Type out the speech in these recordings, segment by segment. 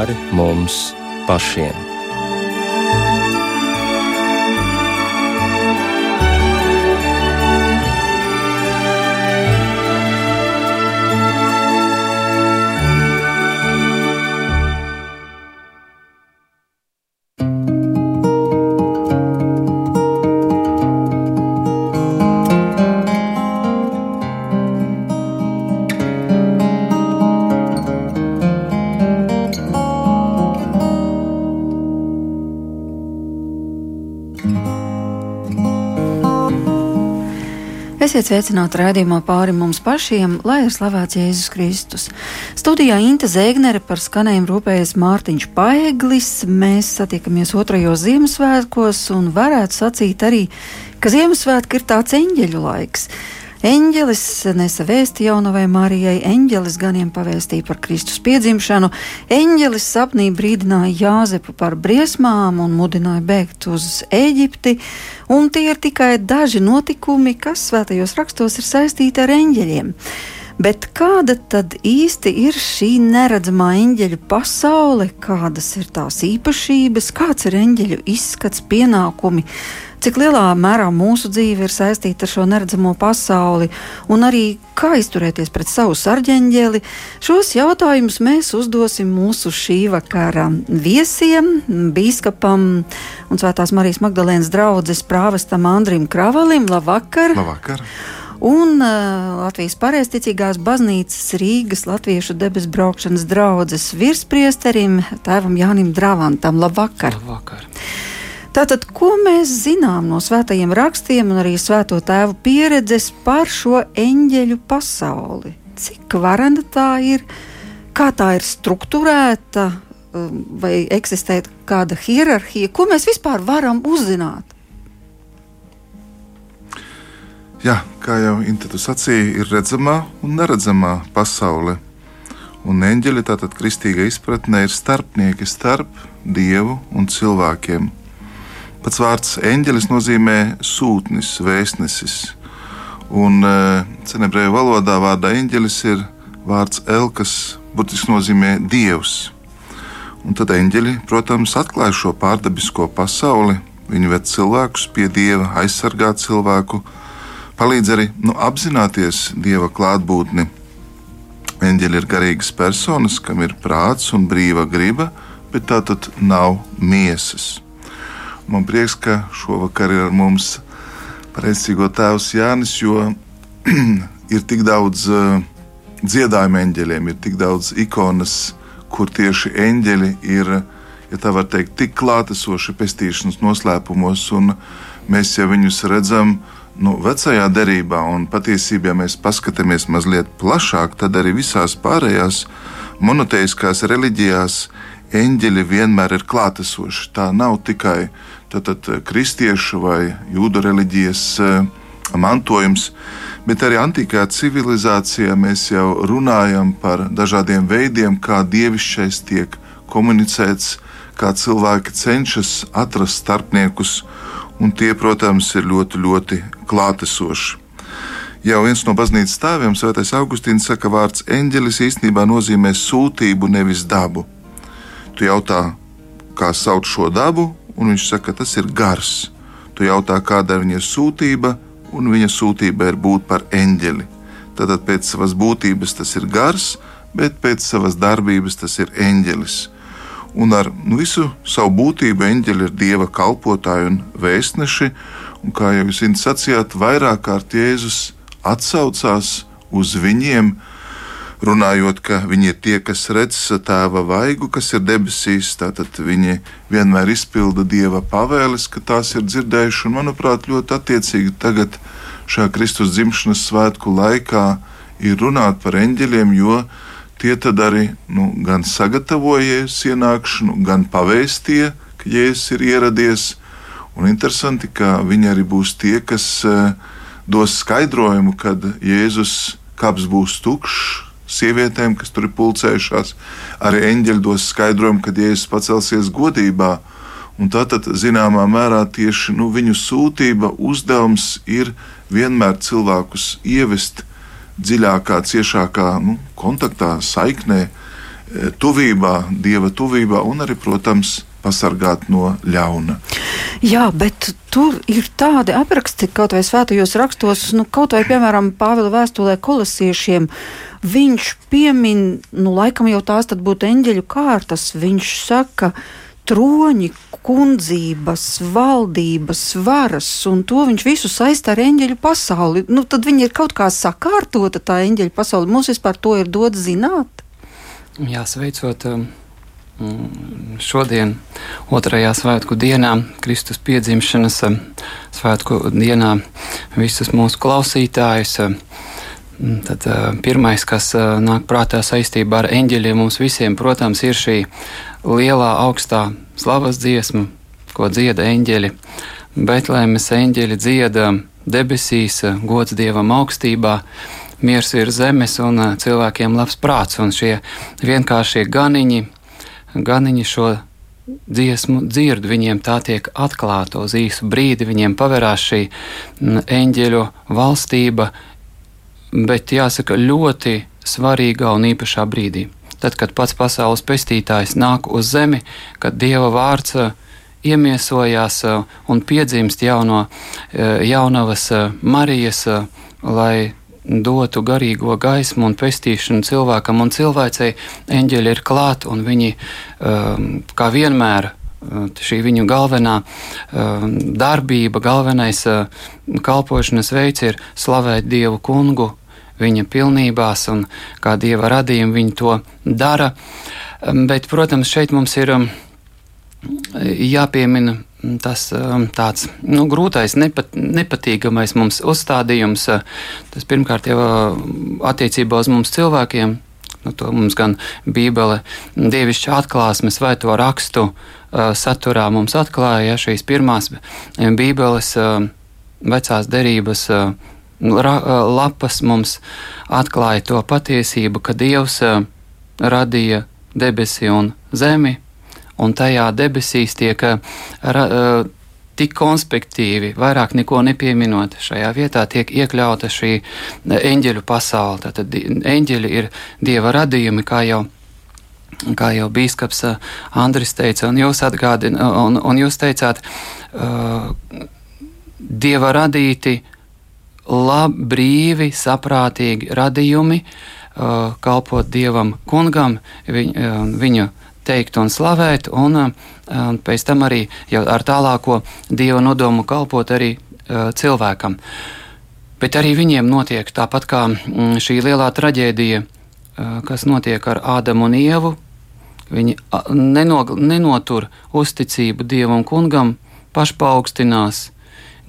pāri mums pašiem. Esiet sveicināti raidījumā pāri mums pašiem, lai ir slavēts Jēzus Kristus. Studijā Inte Zēgnere par skanējumu rūpējas Mārtiņš Paeglis. Mēs satiekamies otrajos Ziemassvētkos un varētu sacīt arī, ka Ziemassvētki ir tāds eņģeļu laiks. Eņģelis nesa vēsti jaunavai Marijai, eņģelis ganiem pavēstīja par Kristus piedzimšanu, eņģelis sapnī brīdināja Jāzepu par briesmām un mudināja bēgt uz Eģipti, un tie ir tikai daži notikumi, kas svētajos rakstos ir saistīti ar eņģeļiem. Bet kāda tad īsti ir šī neredzamā eņģeļu pasaule, kādas ir tās īpašības, kāds ir eņģeļu izskats, pienākumi? Cik lielā mērā mūsu dzīve ir saistīta ar šo neredzamo pasauli, un arī kā izturēties pret savu sarģeņģeli. Šos jautājumus mēs uzdosim mūsu šī vakara viesiem, bīskapam un Svētās Marijas Magdalēnas draudzes prāvestam Andrim Kravalim. Labvakar! Labvakar. Un uh, Latvijas pareizticīgās baznīcas Rīgas Latviešu debesu braukšanas draudzes virspriesterim tēvam Jānim Drāvantam. Labvakar! Labvakar. Tātad, ko mēs zinām no svētajiem rakstiem un arī svēto tēvu pieredzes par šo eņģeļu pasauli? Cik varena tā ir, kā tā ir strukturēta, um, vai eksistē kāda hierarhija, ko mēs vispār varam uzzināt? Jā, kā jau Intu sacīja, ir redzamā un neredzamā pasaule. Un eņģeļi, tātad kristīgā izpratnē, ir starpnieki starp dievu un cilvēkiem. Pats vārds eņģelis nozīmē sūtnis, vēstnesis. Un cenebreju eh, valodā vārdā eņģelis ir vārds el, kas burtiski nozīmē dievs. Un tad eņģeļi, protams, atklāja šo pārdabisko pasauli. Viņi ved cilvēkus pie dieva, aizsargā cilvēku, palīdz arī nu, apzināties dieva klātbūtni. Eņģeļi ir garīgas personas, kam ir prāts un brīva griba, bet tā tad nav miesas. Man prieks, ka šovakar ir ar mums pareizcīgo tēvs Jānis, jo ir tik daudz uh, dziedājumu eņģeļiem, ir tik daudz ikonas, kur tieši eņģeļi ir, ja tā var teikt, tik klātesoši pestīšanas noslēpumos, un mēs jau viņus redzam nu, vecajā derībā, un patiesībā, ja mēs paskatāmies mazliet plašāk, tad arī visās pārējās monoteiskās reliģijās eņģeļi vienmēr ir klātesoši. Tā nav tikai tātad, eh, kristiešu vai jūdu reliģijas eh, mantojums, bet arī antīkajā civilizācijā mēs jau runājam par dažādiem veidiem, kā dievišķais tiek komunicēts, kā cilvēki cenšas atrast starpniekus, un tie, protams, ir ļoti, ļoti klātesoši. Jau viens no baznīcas tēviem, Svētais Augustīns, saka, ka vārds eņģelis īstenībā nozīmē sūtību, nevis dabu. Tu jautā, kā sauc šo dabu, un viņš saka, ka tas ir gars. Tu jautā, kāda ir viņa sūtība, un viņa sūtība ir būt par eņģeli. Tātad pēc savas būtības tas ir gars, bet pēc savas darbības tas ir eņģelis. Un ar nu, visu savu būtību eņģeļi ir dieva kalpotāji un vēstneši, un kā jau jūs sacījāt, vairāk kārt Jēzus atsaucās uz viņiem, runājot, ka viņi ir tie, kas redz tēva vaigu, kas ir debesīs. Tātad viņi vienmēr izpilda dieva pavēles, ka tās ir dzirdējuši. Un, manuprāt, ļoti attiecīgi tagad, šajā Kristus dzimšanas svētku laikā, ir runāt par eņģeļiem, jo tie tad arī nu, gan sagatavojies ienākšanu, gan pavēstīja, ka Jēzus ir ieradies. Un interesanti, ka viņi arī būs tie, kas uh, dos skaidrojumu, kad Jēzus kaps būs tukšs, sievietēm, kas tur ir pulcējušās. Arī eņģeļi dos skaidrojumu, kad Jēzus pacelsies godībā. Un tātad, zināmā mērā, tieši nu, viņu sūtība, uzdevums ir vienmēr cilvēkus ievest dziļākā, ciešākā nu, kontaktā, saiknē, tuvībā, dieva tuvībā un arī, protams, pasargāt no ļauna. Jā, bet tur ir tādi apraksti, kaut vai svētajos rakstos, nu, kaut vai, piemēram, Pāvila vēstulē kolosiešiem. Viņš piemin, nu, laikam jau tās tad būtu eņģeļu kārtas. Viņš saka, troņi, kundzības, valdības, varas, un to viņš visu saista ar eņģeļu pasauli. Nu, tad viņi ir kaut kā sakārtota tā eņģeļu pasaule. Mums vispār to ir dots zināt. Jā, sveicot. Um šodien, otrajā svētku dienā, Kristus piedzimšanas eh, svētku dienā, visus mūsu klausītājus. Eh, mm, tad eh, pirmais, kas nāk prātā saistībā ar eņģeļiem, mums visiem, protams, ir šī lielā augstā slavas dziesma, ko dzieda eņģeļi. Betlēmes eņģeļi dzieda debesīs, gods dievam augstībā, miers ir zemes un cilvēkiem labs prāts. Un šie vienkāršie ganiņi ganiņi šo dziesmu dzird, viņiem tā tiek atklāta uz īsu brīdi, viņiem paverās šī eņģeļu valstība, bet jāsaka ļoti svarīgā un īpašā brīdī. Tad, kad pats pasaules pestītājs nāk uz zemi, kad Dieva vārds iemiesojās un piedzimst jauno, jaunavas Marijas, lai dotu garīgo gaismu un pestīšanu cilvēkam un cilvēcei, eņģeļi ir klāt un viņi um, kā vienmēr. Uh, šī viņu galvenā um, darbība, galvenais uh, kalpošanas veids ir slavēt Dievu kungu, viņa pilnībās un kā Dieva radījuma viņi to dara. Um, bet, protams, šeit mums ir jāpiemina tas um, tāds nu, grūtais, nepat, nepatīkamais mums uzstādījums. Uh, tas pirmkārt jau uh, attiecībā uz mums cilvēkiem. Nu, to mums gan Bībele, dievišķa atklāsmes vai to rakstu uh, saturā mums atklāja ja, šīs pirmās Bībeles vecās derības lapas mums atklāja to patiesību, ka Dievs radīja debesi un zemi, un tajā debesīs tiek ra, tik konspektīvi, vairāk neko nepieminot. Šajā vietā tiek iekļauta šī eņģeļu pasaule. Tad eņģeļi ir dieva radījumi, kā jau. Kā jau biskups Andris teica, un jūs, un, un jūs teicāt, uh, dieva radīti, labi, brīvi, saprātīgi radījumi, uh, kalpot dievam, kungam, viņ, uh, viņa teikt un slavēt, un, un uh, pēc tam arī ar tālāko dieva nodomu kalpot arī uh, cilvēkam. Bet arī viņiem notiek tāpat kā mm, šī lielā traģēdija, uh, kas notiek ar Ādamu un Ievu. Viņi nenog, nenotur uzticību dievam kungam, pašpaukstinās,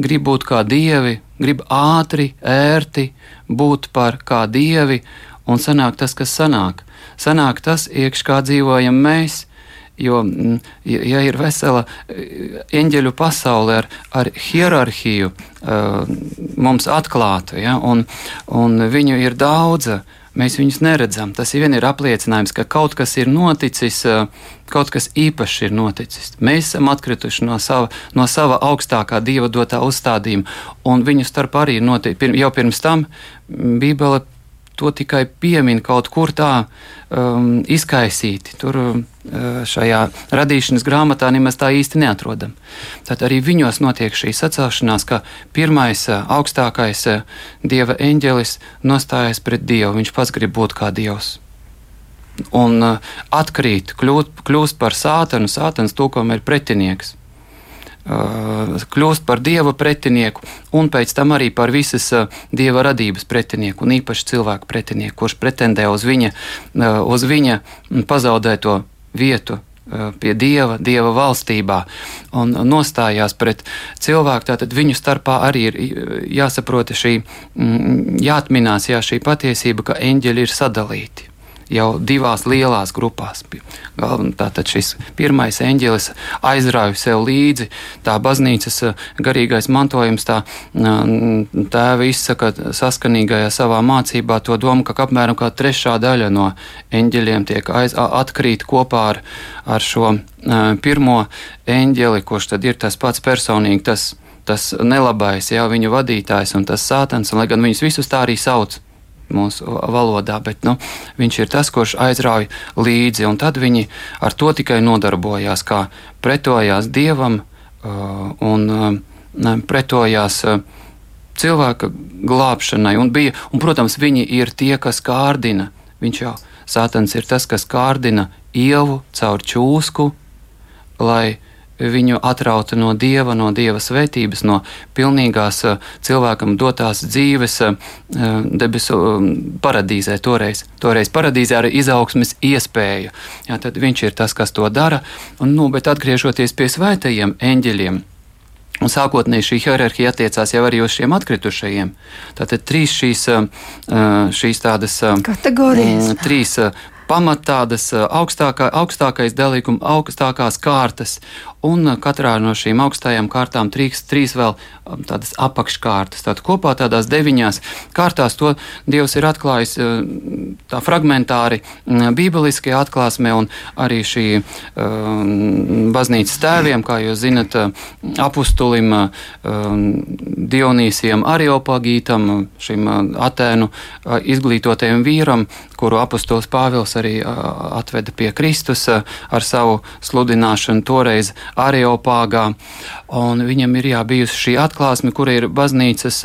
grib būt kā dievi, grib ātri, ērti būt par kā dievi, un sanāk tas, kas sanāk sanāk tas, iekš kā dzīvojam mēs. Jo, mm, ja ir vesela eh, eņģeļu pasaule ar, ar hierarhiju uh, mums atklāta, ja, un, un viņu ir daudz, mēs viņus neredzam. Tas vien ir apliecinājums, ka kaut kas ir noticis, uh, kaut kas īpašs ir noticis. Mēs esam atkrituši no sava, no sava augstākā dieva dotā uzstādījuma, un viņu starp arī noticis. Jau pirms tam Bībele to tikai piemin kaut kur tā um, izkaisīti. Tur uh, šajā radīšanas grāmatā nemaz tā īsti neatrodam. Tad arī viņos notiek šī sacelšanās, ka pirmais uh, augstākais uh, dieva eņģelis nostājas pret dievu. Viņš pats grib būt kā dievs. Un uh, atkrīt, kļūt, kļūst par sātanu, sātans tūkam ir pretinieks. Kļūst par dieva pretinieku, un pēc tam arī par visas dieva radības pretinieku, un īpaši cilvēku pretinieku, kurš pretendē uz viņa, uz viņa pazaudēto vietu pie dieva, dieva valstībā un nostājās pret cilvēku. Tātad viņu starpā arī ir jāsaprot šī, jāatminās jā, šī patiesība, ka eņģeļi ir sadalīti jau divās lielās grupās. Tātad šis pirmais eņģelis aizrāva sev līdzi tā baznīcas eh, garīgais mantojums, tā tēva izsaka saskanīgajā savā mācībā to domu, ka apmēram kā trešā daļa no eņģeļiem tiek aiz, atkrīt kopā ar, ar šo pirmo eņģeli, kurš tad ir tas pats personīgi, tas, tas nelabais, jā, viņu vadītājs un tas sātans, un lai gan viņus visus tā arī sauc mūsu valodā, bet nu, viņš ir tas, kurš aizrauj līdzi, un tad viņi ar to tikai nodarbojās, kā pretojās dievam un pretojās cilvēka glābšanai. Un bija, un, protams, viņi ir tie, kas kārdina. Viņš jau Sātans ir tas, kas kārdina ievu caur čūsku, lai viņu atrautu no dieva, no dieva svētības, no pilnīgās cilvēkam dotās dzīves debesu paradīzē. Toreiz, toreiz paradīzē ar izaugsmes iespēju. Jā, tad viņš ir tas, kas to dara. Un, nu, bet atgriežoties pie svētajiem eņģeļiem. Un sākotnēji šī hierarhija attiecās jau arī uz šiem atkritušajiem. Tātad trīs šīs, šīs tādas kategorijas. Trīs pamatādas augstākā, augstākais dalīguma, augstākās kārtas, un katrā no šīm augstajām kārtām trīs, trīs vēl tādas apakškārtas. Tātad kopā tādās deviņās kārtās to Dievs ir atklājis tā fragmentāri bībeliskajā atklāsmē, un arī šī um, baznīcas tēviem, kā jūs zinat, apustulim um, Dionīsiem Ariopagītam, šim Atēnu izglītotajam vīram, kuru apustulis Pāvils arī atveda pie Kristus ar savu sludināšanu toreiz Areopāgā. Viņam ir jā, bijusi šī atklāsme, kur ir baznīcas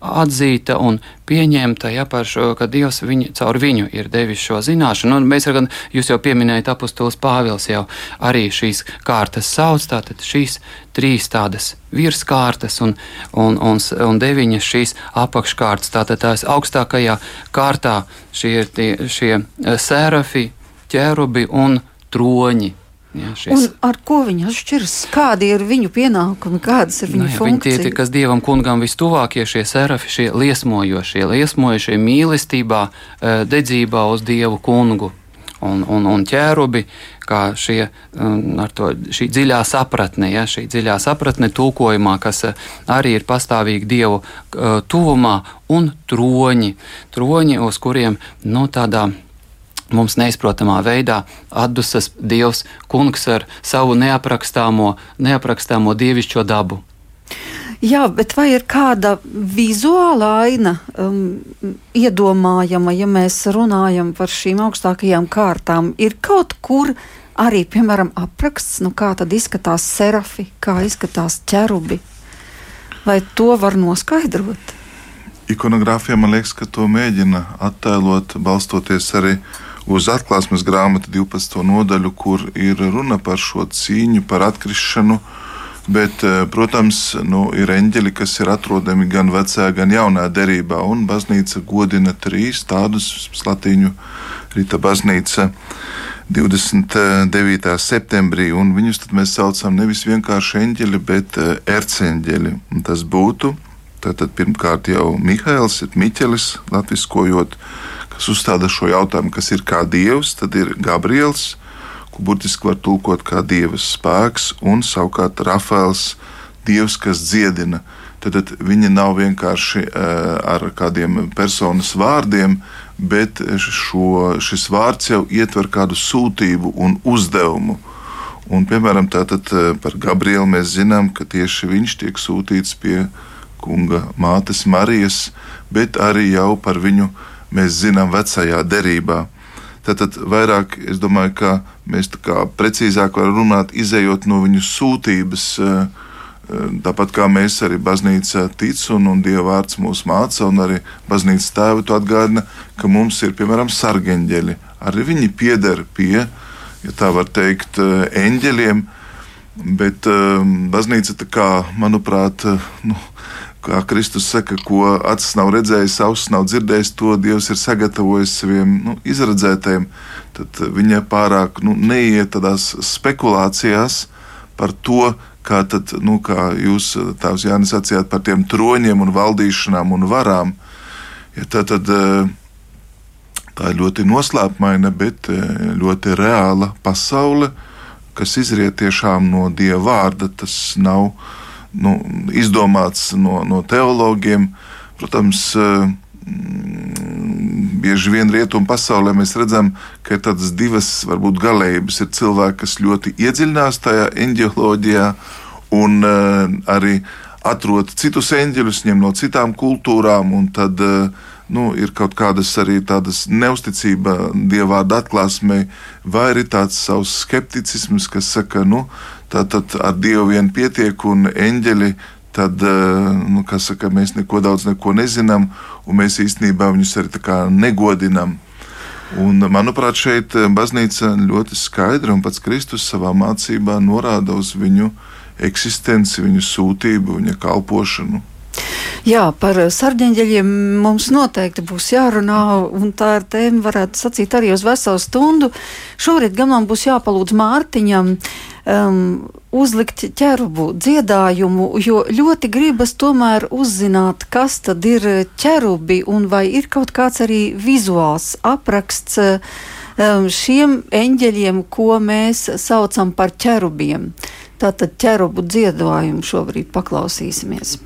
atzīta un pieņemta, ja par šo, ka Dievs viņu, caur viņu ir devis šo zināšanu. Un mēs gan, jūs jau pieminējat, apustulis Pāvils jau arī šīs kārtas sauc, tātad šīs trīs tādas virskārtas un, un, un, un deviņas šīs apakškārtas, tātad tās augstākajā kārtā šie ir tie, šie sērafi, ķērubi un troņi. Jā, šis... Un ar ko viņi atšķiras? Kādi ir viņu pienākumi, kādas ir viņu nu, jā, funkcijas? Viņi tie, kas dievam kungam vistuvākie, šie serafi, šie liesmojošie, liesmojošie mīlestībā, eh, dedzībā uz dievu kungu. Un, un, un ķērubi, kā šie, um, to, šī dziļā sapratne, ja, šī dziļā sapratne tulkojumā, kas eh, arī ir pastāvīgi dievu uh, tuvumā, un troņi, troņi, uz kuriem nu, tādā mums neizprotamā veidā atdusas Dievs, Kungs ar savu neaprakstāmo, neaprakstāmo dievišķo dabu. Jā, bet vai ir kāda vizuāla aina um, iedomājama, ja mēs runājam par šīm augstākajām kārtām? Ir kaut kur arī, piemēram, apraksts, nu kā tad izskatās serafi, kā izskatās ķerubi? Vai to var noskaidrot? Ikonogrāfija man liekas, ka to mēģina attēlot, balstoties arī uz uz atklāsmes grāmatu 12. nodaļu, kur ir runa par šo cīņu, par atkrišanu. Bet, eh, protams, nu, ir eņģeļi, kas ir atrodami gan vecajā, gan jaunā derībā, un baznīca godina trīs tādus latīņu rīta baznīca. 29. septembrī, viņus mēs saucam nevis vienkārši eņģeļi, bet eh, erceņģeļi. Un tas būtu tātad pirmkārt jau Mihails, Miķelis, latviskojot, kas uzstāda šo jautājumu, kas ir kā dievs, tad ir Gabriels, ko burtiski var tulkot kā dieva spēks, un savukārt Rafaels, dievs, kas dziedina. Tad, tad viņi nav vienkārši uh, ar kādiem personas vārdiem, bet šo, šis vārds jau ietver kādu sūtību un uzdevumu. Un, piemēram, tātad eh, par Gabrielu mēs zinām, ka tieši viņš tiek sūtīts pie kunga mātes Marijas, bet arī jau par viņu uh, mēs zinām vecajā derībā. Tātad vairāk es domāju, ka mēs kā precīzāk varam runāt, izējot no viņu sūtības. Eh, eh, tāpat kā mēs arī baznīcā ticam, un, un Dieva vārds mūs māca, un arī baznīcas tēvi to atgādina, ka mums ir piemēram sargeņģeļi. Arī viņi pieder pie, ja tā var teikt, eh, eņģeļiem, bet baznīca, kā, manuprāt, nu, kā Kristus saka, ko acis nav redzējis, ausis nav dzirdējis, to Dievs ir sagatavojis saviem nu, izredzētājiem. Tad viņa pārāk nu, neiet tādās spekulācijās par to, kā, tad, nu, kā jūs, Tēvs Jānis, sacījāt par tiem troņiem un valdīšanām un varām. Ja tā, tad, tā ir ļoti noslēpumaina, bet ļoti reāla pasaule, kas izriet tiešām no Dieva vārda. Tas nav nu, izdomāts no, no teologiem. Protams, eh, bieži vien rietumu pasaulē mēs redzam, ka ir tādas divas, varbūt, galējības. Ir cilvēki, kas ļoti iedziļinās tajā eņģeoloģijā un uh, arī atrod citus eņģeļus, ņem no citām kultūrām, un tad uh, nu, ir kaut kādas arī tādas neusticība dievvvārdu atklāsmei, vai arī tāds savs skepticisms, kas saka, nu, tā tad ar dievu vien pietiek un eņģeļi. Tad, nu, saka, mēs neko daudz neko nezinām, un mēs īstenībā viņus arī negodinām. Un, manuprāt, šeit baznīca ļoti skaidri un pats Kristus savā mācībā norāda uz viņu eksistenci, viņu sūtību, viņa kalpošanu. Jā, par sarģeņģeļiem mums noteikti būs jārunā, un tā ir tēma, varētu sacīt, arī uz veselu stundu. Šorīt gan man būs jāpalūdz Mārtiņam um, uzlikt ķerubu dziedājumu, jo ļoti gribas tomēr uzzināt, kas tad ir ķerubi un vai ir kaut kāds arī vizuāls apraksts um, šiem eņģeļiem, ko mēs saucam par ķerubiem. Tātad ķerubu dziedājumu šobrīd paklausīsimies.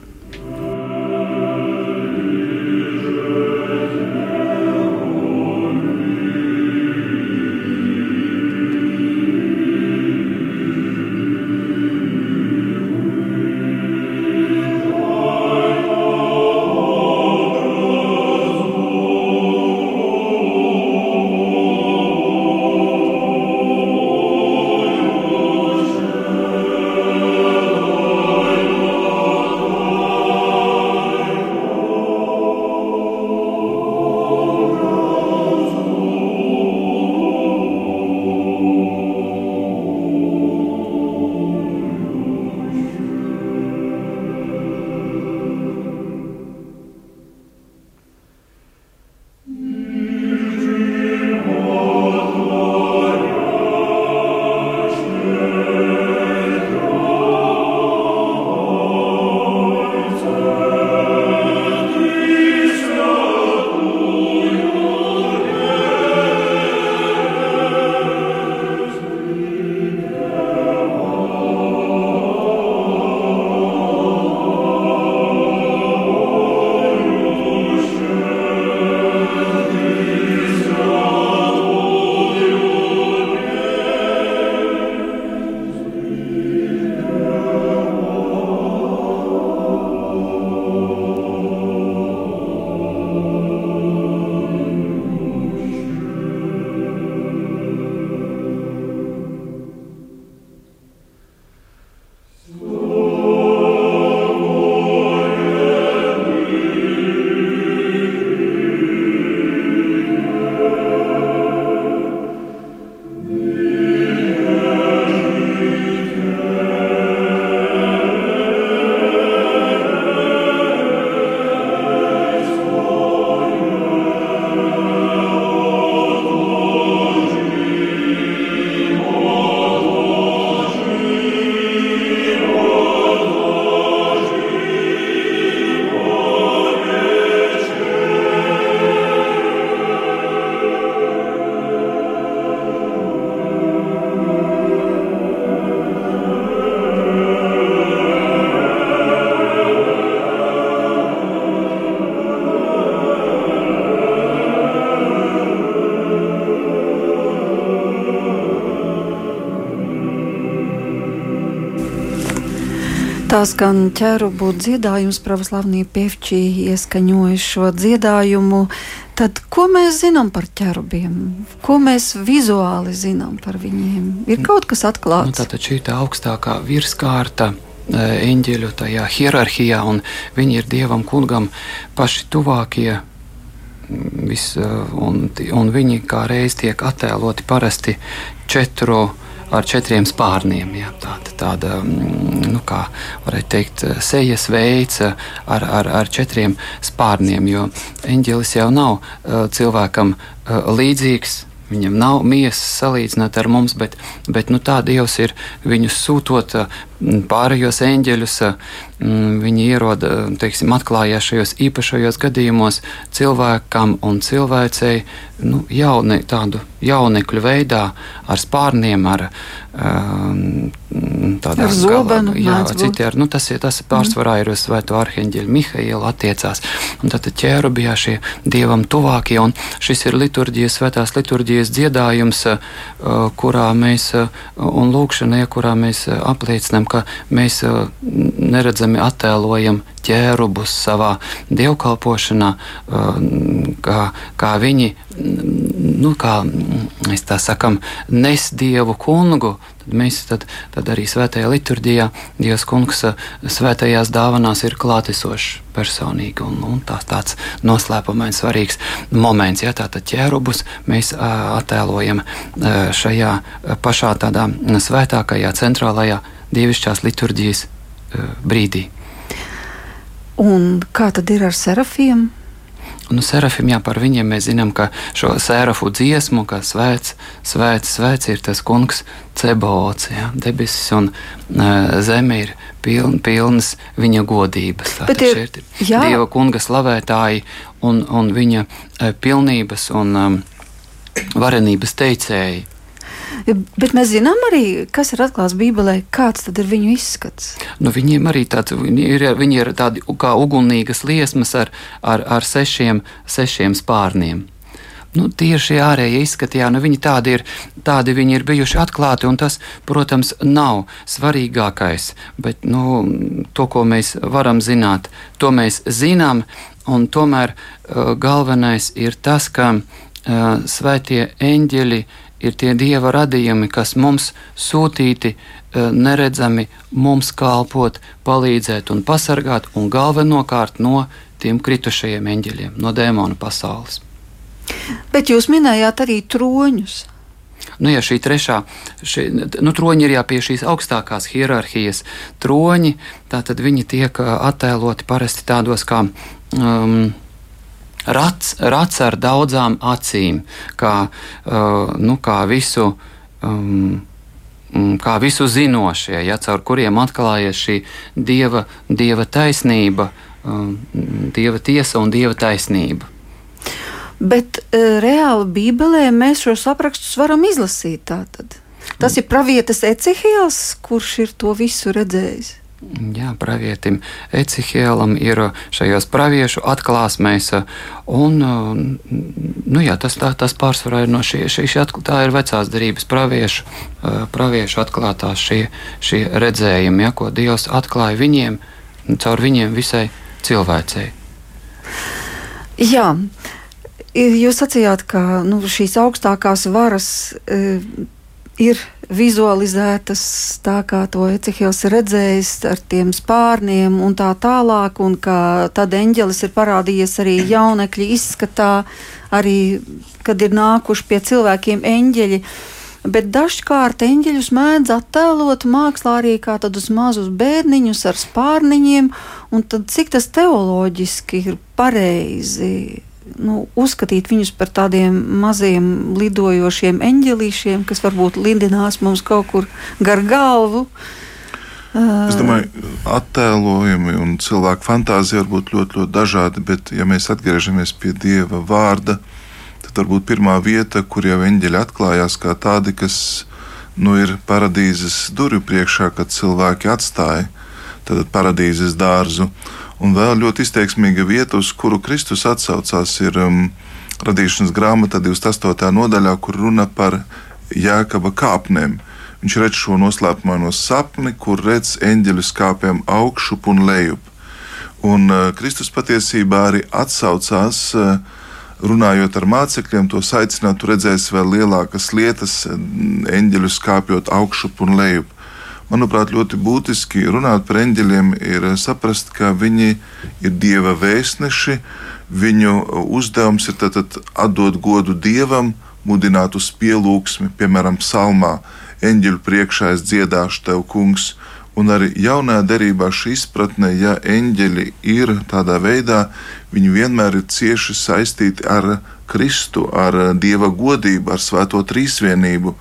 Tā skan ķērubu dziedājums, pravoslavnie pievči ieskaņoja šo dziedājumu. Tad, ko mēs zinām par ķērubiem? Ko mēs vizuāli zinām par viņiem? Ir kaut kas atklāts. Nu, tātad šī tā augstākā virskārta e, eņģeļu tajā hierarhijā, un viņi ir dievam kungam paši tuvākie. Vis, e, un, un viņi kā reiz tiek attēloti parasti četru ar četriem spārniem. Jā, tāda, mm, nu, kā varētu teikt, sejas veids ar, ar, ar četriem spārniem, jo eņģelis jau nav cilvēkam līdzīgs. Viņam nav miesas salīdzināt ar mums, bet, bet nu, tā Dievs ir viņus sūtot pārējos eņģeļus. Viņi ieroda, teiksim, atklājās šajos īpašajos gadījumos cilvēkam un cilvēcei nu, jauni, tādu jaunekļu veidā, ar spārniem, ar um, tādā zobenu. Jā, citi ar, nu, tas, tas pārsvarā ir uz svēto arheņģeļu Mihailu attiecās. Un tad ķērubijā šie dievam tuvākie, un šis ir liturģijas, svētās liturģijas dziedājums, kurā mēs, un lūkšanai, kurā mēs apliecinām, ka mēs neredzami attēlojam ķērubus savā dievkalpošanā, kā, kā viņi, nu, kā mēs tā sakam, nes dievu kungu, tad mēs tad, tad arī svētajā liturģijā Dievs kungs svētajās dāvanās ir klātesošs personīgi un, un tā, tāds noslēpumains svarīgs moments. Ja, tātad ķērubus mēs attēlojam šajā pašā tādā svētākajā, centrālajā dievišķās liturģijas brīdī. Un kā tad ir ar serafiem? Nu, serafim, jā, par viņiem mēs zinām, ka šo sērafu dziesmu, kā svēts, svēts, svēts ir tas kungs Cebots, jā, debesis un uh, zeme ir piln, pilnas viņa godības. Tātad ir, šeit ir jā. Dieva kunga slavētāji un, un viņa uh, pilnības un um, varenības teicēji. Bet mēs zinām arī, kas ir atklāts Bībelē, kāds ir viņu izskats. Nu, viņiem arī tāds, viņi ir, viņi ir tādi kā ugunīgas liesmas ar, ar, ar sešiem, sešiem spārniem. Nu, tieši ārējie izskati, jā, nu, viņi tādi ir, tādi viņi ir bijuši atklāti, un tas, protams, nav svarīgākais. Bet nu, to, ko mēs varam zināt, to mēs zinām, un tomēr uh, galvenais ir tas, ka uh, svētie eņģeļi ir tie dieva radījumi, kas mums sūtīti e, neredzami, mums kalpot, palīdzēt un pasargāt, un galvenokārt no tiem kritušajiem eņģeļiem, no dēmonu pasaules. Bet jūs minējāt arī troņus. Nu, ja šī trešā, šī, nu, troņi ir jā, pie šīs augstākās hierarhijas troņi, tad viņi tiek e, attēloti parasti tādos kā um, rats, rats ar daudzām acīm, kā, uh, nu, kā visu. Um, mm, Kā visu zinošie, ja, caur kuriem atklājas šī dieva, dieva taisnība, um, dieva tiesa un dieva taisnība. Bet uh, reāli Bībelē mēs šos aprakstus varam izlasīt. Tātad. Tas ir pravietis Ecihils, kurš ir to visu redzējis. Jā, pravietim Ecihēlam ir šajos praviešu atklāsmēs, un nu, jā, tas, tā, tas pārsvarā ir no šī, šī, šī tā ir vecās darības praviešu, praviešu atklātās šie, šie redzējumi, ja, ko Dievs atklāja viņiem, caur viņiem visai cilvēcei. Jā, jūs sacījāt, ka nu, šīs augstākās varas ir vizualizētas tā, kā to Ecehils redzējis ar tiem spārniem un tā tālāk, un ka tad eņģelis ir parādījies arī jaunekļa izskatā, arī kad ir nākuši pie cilvēkiem eņģeļi. Bet dažkārt eņģeļus mēdz attēlot mākslā arī kā tādus mazus bērniņus ar spārniņiem, un tad cik tas teoloģiski ir pareizi nu, uzskatīt viņus par tādiem maziem lidojošiem eņģelīšiem, kas varbūt lidinās mums kaut kur gar galvu. Es domāju, attēlojumi un cilvēku fantāzija var būt ļoti, ļoti dažādi, bet, ja mēs atgriežamies pie Dieva vārda, tad varbūt pirmā vieta, kur jau eņģeļi atklājās kā tādi, kas nu, ir paradīzes durvju priekšā, kad cilvēki atstāja paradīzes dārzu. Un vēl ļoti izteiksmīga vieta, uz kuru Kristus atsaucās, ir um, radīšanas grāmatā 28. nodaļā, kur runa par jēkaba kāpnēm. Viņš redz šo noslēpumaino sapni, kur redz eņģeļus kāpjam augšup un lejup. Un uh, Kristus patiesībā arī atsaucās, uh, runājot ar mācekļiem, tos aicināt, tu redzēsi vēl lielākas lietas, eņģeļus kāpjot augšup un lejup manuprāt, ļoti būtiski runāt par eņģeļiem, ir saprast, ka viņi ir dieva vēstneši. Viņu uzdevums ir tātad atdot godu dievam, mudināt uz pielūgsmi, piemēram, psalmā: Eņģeļu priekšā es dziedāšu tev, kungs. Un arī jaunā derībā šī izpratne, ja eņģeļi ir tādā veidā, viņi vienmēr ir cieši saistīti ar Kristu, ar Dieva godību, ar Svēto trīsvienību.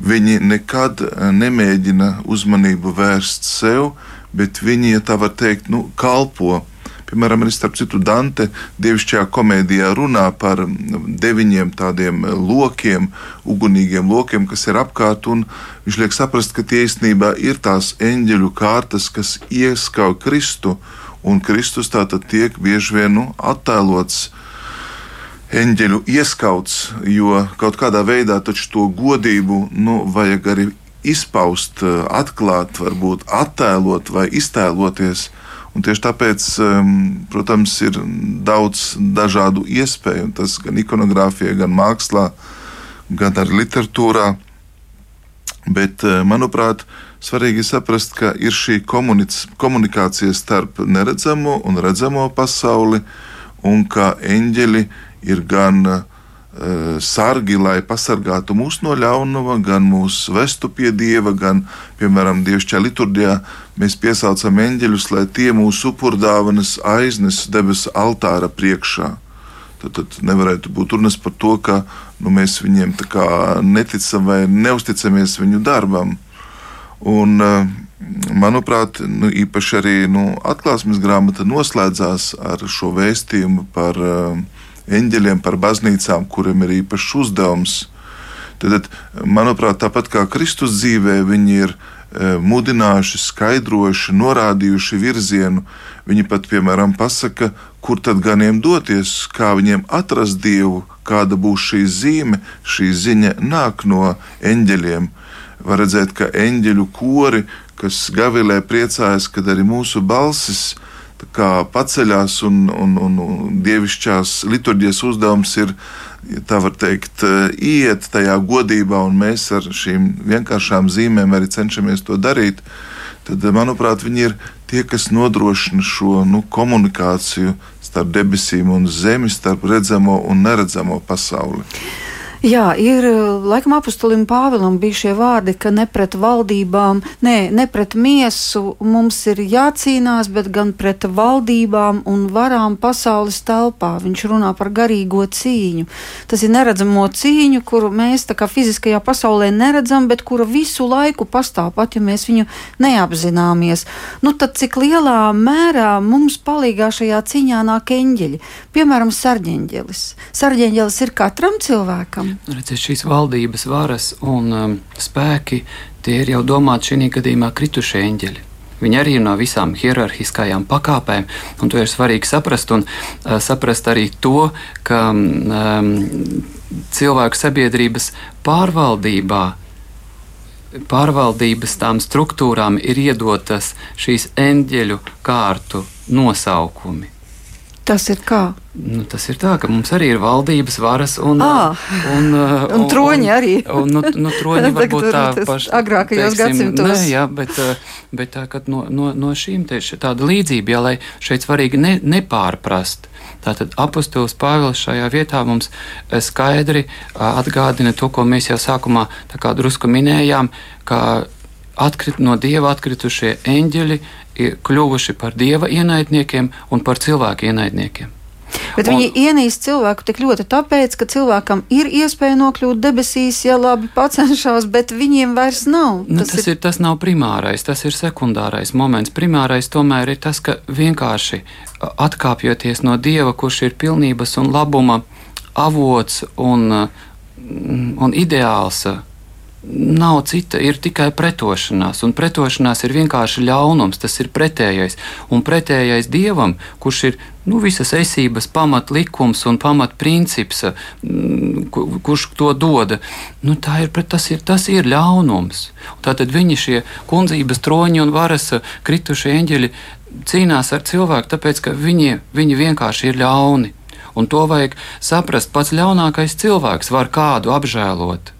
Viņi nekad eh, nemēģina uzmanību vērst sev, bet viņi, ja tā var teikt, nu, kalpo. Piemēram, arī starp citu Dante dievišķajā komēdijā runā par mm, deviņiem tādiem eh, lokiem, ugunīgiem lokiem, kas ir apkārt, un viņš liek saprast, ka tie īstenībā ir tās eņģeļu kārtas, kas ieskauj Kristu, un Kristus tātad tiek bieži vien nu, attēlots eņģeļu ieskauts, jo kaut kādā veidā to godību nu, vajag arī izpaust, atklāt, varbūt attēlot vai iztēloties. Un tieši tāpēc, protams, ir daudz dažādu iespēju, un tas gan ikonogrāfijā, gan mākslā, gan arī literatūrā. Bet, manuprāt, svarīgi saprast, ka ir šī komunikācija starp neredzamo un redzamo pasauli, un ka eņģeļi ir gan uh, sargi, lai pasargātu mūs no ļaunuma, gan mūs vestu pie dieva, gan, piemēram, dievišķā liturģijā mēs piesaucam eņģeļus, lai tie mūsu upurdāvanas aiznes debesu altāra priekšā. Tad, tad nevarētu būt runas par to, ka nu, mēs viņiem neticam vai neusticamies viņu darbam. Un, manuprāt, nu, īpaši arī nu, atklāsmes grāmata noslēdzās ar šo vēstījumu par uh, eņģeļiem, par baznīcām, kuriem ir īpašs uzdevums. Tad, manuprāt, tāpat kā Kristus dzīvē, viņi ir e, mudinājuši, skaidrojuši, norādījuši virzienu. Viņi pat, piemēram, pasaka, kur tad ganiem doties, kā viņiem atrast dievu, kāda būs šī zīme. Šī ziņa nāk no eņģeļiem. Var redzēt, ka eņģeļu kori, kas gavilē priecājas, kad arī mūsu balsis ir paceļās un, un, un, un dievišķās liturģijas uzdevums ir, tā var teikt, eh, iet tajā godībā, un mēs ar šīm vienkāršām zīmēm arī cenšamies to darīt. Tad, manuprāt, viņi ir tie, kas nodrošina šo nu, komunikāciju starp debesīm un zemi, starp redzamo un neredzamo pasauli. Jā, ir laikam apustulim Pāvilam bija šie vārdi, ka ne pret valdībām, ne, ne pret miesu mums ir jācīnās, bet gan pret valdībām un varām pasaules telpā. Viņš runā par garīgo cīņu. Tas ir neredzamo cīņu, kuru mēs tā kā fiziskajā pasaulē neredzam, bet kura visu laiku pastāv, pat ja mēs viņu neapzināmies. Nu tad cik lielā mērā mums palīgā šajā cīņā nāk eņģeļi? Piemēram, sarģeņģelis. Sarģeņģelis ir katram cilvēkam. Nu, redziet, šīs valdības varas un um, spēki tie ir jau domāti šī gadījumā kritušie eņģeļi. Viņi arī ir no visām hierarhiskajām pakāpēm, un to ir svarīgi saprast. Un uh, saprast arī to, ka um, cilvēku sabiedrības pārvaldībā pārvaldības tām struktūrām ir iedotas šīs eņģeļu kārtu nosaukumi. Tas ir kā? Nu, tas ir tā, ka mums arī ir valdības varas un, à, un, un, un troņi un, arī. Un, nu, nu, troņi varbūt tā paši. Agrākajos gadsimtos. Nē, jā, bet, bet tā, no, no, no šīm tieši tāda līdzība, jā, lai šeit svarīgi ne, nepārprast. Tātad apustulis Pāvils šajā vietā mums skaidri atgādina to, ko mēs jau sākumā drusku minējām, ka atkrit, no dieva atkritušie eņģeļi kļuvuši par dieva ienaidniekiem un par cilvēku ienaidniekiem. Bet un, viņi ienīst cilvēku tik ļoti tāpēc, ka cilvēkam ir iespēja nokļūt debesīs, ja labi pacenšas, bet viņiem vairs nav. Nu, tas, tas, ir, tas nav primārais, tas ir sekundārais moments. Primārais tomēr ir tas, ka vienkārši atkāpjoties no dieva, kurš ir pilnības un labuma avots un, un ideāls nav cita, ir tikai pretošanās. Un pretošanās ir vienkārši ļaunums, tas ir pretējais. Un pretējais dievam, kurš ir nu, visas esības pamatlikums un pamatprincips, mm, kurš to dod, nu, ir, tas, ir, tas ir ļaunums. Tātad viņi šie kundzības troņi un varas kritušie eņģeļi cīnās ar cilvēku, tāpēc ka viņi, viņi vienkārši ir ļauni. Un to vajag saprast. Pats ļaunākais cilvēks var kādu apžēlot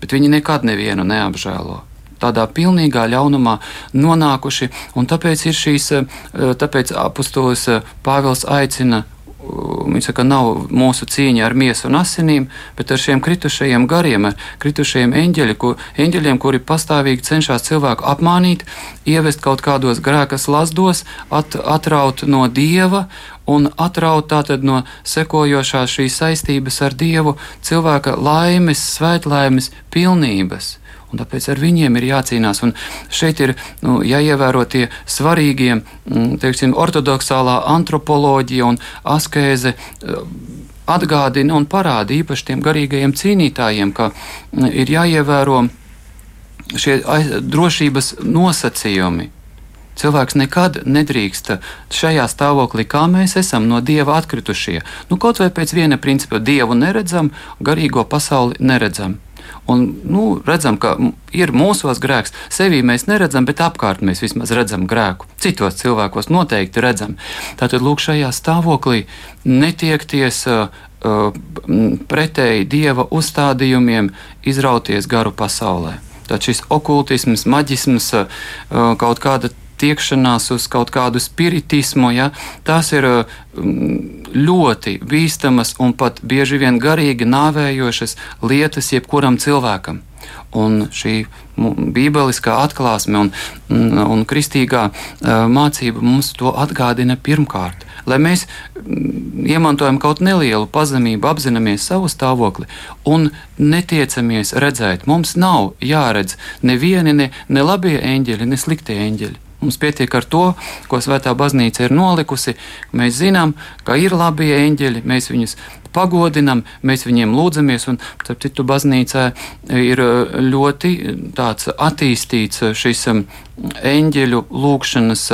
bet viņi nekad nevienu neapžēlo tādā pilnīgā ļaunumā nonākuši. Tāpēc ir šīs, eh, tāpēc apustulis eh, Pāvils aicina. Viņš saka, nav mūsu cīņa ar miesu un asinīm, bet ar šiem kritušajiem gariem, ar kritušajiem eņģeļi, kur, eņģeļiem, kuri pastāvīgi cenšas cilvēku apmānīt, ievest kaut kādos grēkas lasdos, at, atraut no dieva un atraut tātad no sekojošās šīs saistības ar Dievu cilvēka laimes, svētlaimes, pilnības. Un tāpēc ar viņiem ir jācīnās. Un šeit ir nu, jāievēro tie svarīgie, mm, teiksim, ortodoksālā antropoloģija un askēze. Eh, atgādina un parāda īpaši tiem garīgajiem cīnītājiem, ka mm, ir jāievēro šie drošības nosacījumi, Cilvēks nekad nedrīkst šajā stāvoklī, kā mēs esam no dieva atkritušie. Nu, kaut vai pēc viena principa, dievu neredzam, garīgo pasauli neredzam. Un, nu, redzam, ka ir mūsos grēks. Sevī mēs neredzam, bet apkārt mēs vismaz redzam grēku. Citos cilvēkos noteikti redzam. Tātad, lūk, šajā stāvoklī netiekties uh, pretēji dieva uzstādījumiem, izrauties garu pasaulē. Tad šis okultisms, maģisms, kaut kāda tiekšanās uz kaut kādu spiritismu, ja, tās ir ļoti bīstamas un pat bieži vien garīgi nāvējošas lietas jebkuram cilvēkam. Un šī bībeliskā atklāsme un, un, un kristīgā mācība mums to atgādina pirmkārt. Lai mēs iemantojam kaut nelielu pazemību, apzināmies savu stāvokli un netiecamies redzēt. Mums nav jāredz nevieni, ne, ne labie eņģeļi, ne sliktie eņģeļi. Mums pietiek ar to, ko Svētā baznīca ir nolikusi. Mēs zinām, ka ir labi eņģeļi, mēs viņus pagodinam, mēs viņiem lūdzamies. Un, starp citu, baznīcā ir uh, ļoti tāds attīstīts uh, šis eņģeļu lūgšanas,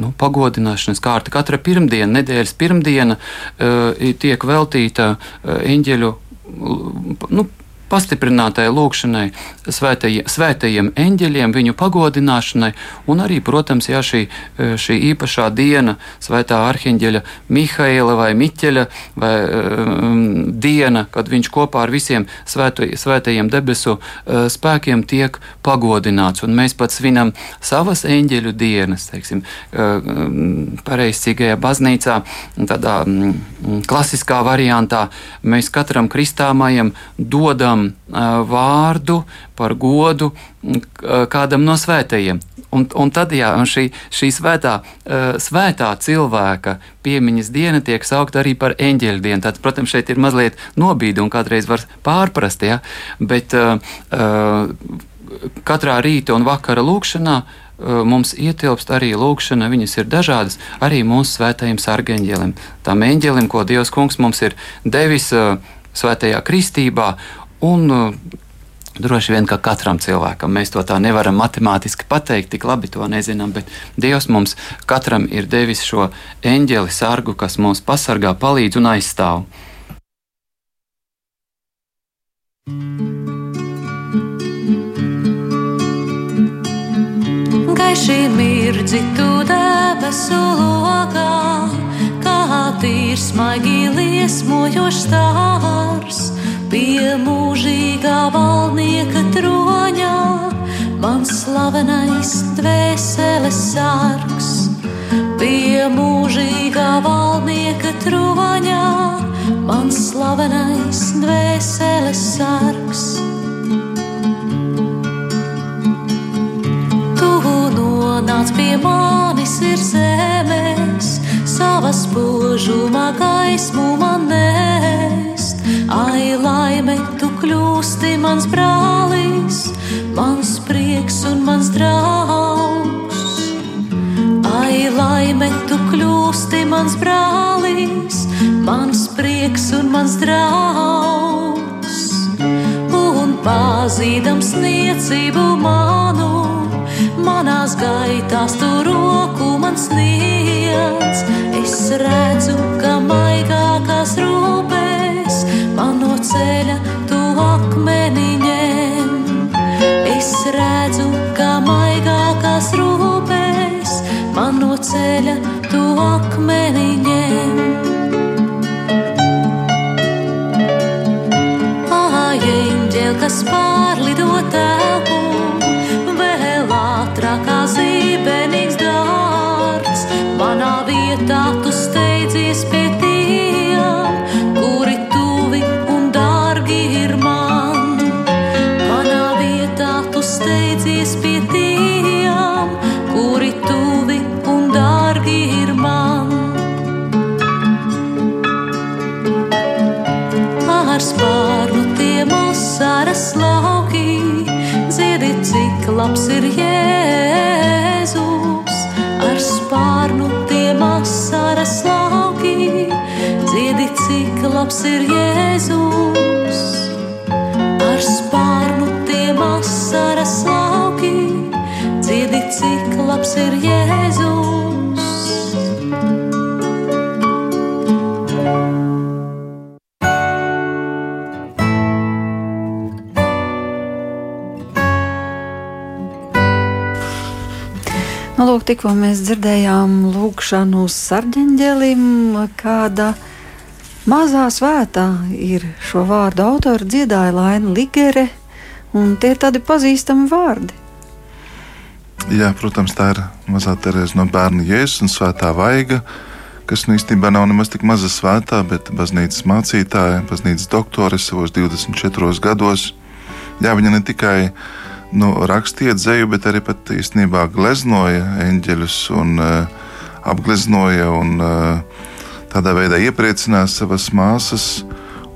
nu, pagodināšanas kārta. Katra pirmdiena, nedēļas pirmdiena, tiek veltīta eņģeļu. Nu, pastiprinātai lūkšanai, svētajiem, svētajiem eņģeļiem, viņu pagodināšanai, un arī, protams, jā, šī, šī īpašā diena, svētā arhiņģeļa Mihaila vai Miķeļa vai, um, diena, kad viņš kopā ar visiem svētu, svētajiem debesu uh, spēkiem tiek pagodināts, un mēs pat svinam savas eņģeļu dienas, teiksim, uh, pareizcīgajā baznīcā, tādā um, klasiskā variantā, mēs katram kristāmajam dodam dodam vārdu par godu kādam no svētajiem. Un, un tad jā, un šī, šī svētā, svētā cilvēka piemiņas diena tiek saukta arī par eņģeļa dienu. Tad, protams, šeit ir mazliet nobīde un kādreiz var pārprast, ja? bet uh, katrā rīta un vakara lūkšanā uh, mums ietilpst arī lūkšana, viņas ir dažādas, arī mūsu svētajiem sargeņģelim, tam eņģelim, ko Dievs kungs mums ir devis svētajā kristībā, Un uh, droši vien, ka katram cilvēkam mēs to tā nevaram matemātiski pateikt, tik labi to nezinām, bet Dievs mums katram ir devis šo eņģeli sargu, kas mūs pasargā, palīdz un aizstāv. Gaiši mirdzi tu debesu lokā, kā tīrs maigi liesmojošs stārs Pie mūžīgā valdnieka troņā mans slavenais dvēseles sargs. Pie mūžīgā valdnieka troņā mans slavenais dvēseles sargs. Tu nonāc pie manis ir zemes, savas spožumā gaismu man nēst. Ai, laime, tu kļūsti mans brālis, mans prieks un mans draugs. Ai, laime, tu kļūsti mans brālis, mans prieks un mans draugs. Un pazīdams niecību manu, manās gaitās tu roku man sniedz. Es redzu, ka maigākās ir Jēzus, ar spārnu tiem asaras lauki, dziedi, cik labs ir Jēzus. Nu, lūk, tikko mēs dzirdējām lūgšanu sarģeņģelim, kāda ir mazā svētā ir šo vārdu autora dziedāja Laina Ligere, un tie ir tādi pazīstami vārdi. Jā, protams, tā ir mazā Terēza no bērna jēzus un svētā vaiga, kas nu īstenībā nav nemaz tik maza svētā, bet baznīcas mācītāja, baznīcas doktore savos 24 gados. Jā, viņa ne tikai nu, rakstīja dzēju, bet arī pat īstenībā gleznoja eņģeļus un uh, apgleznoja un uh, tādā veidā iepriecināja savas māsas.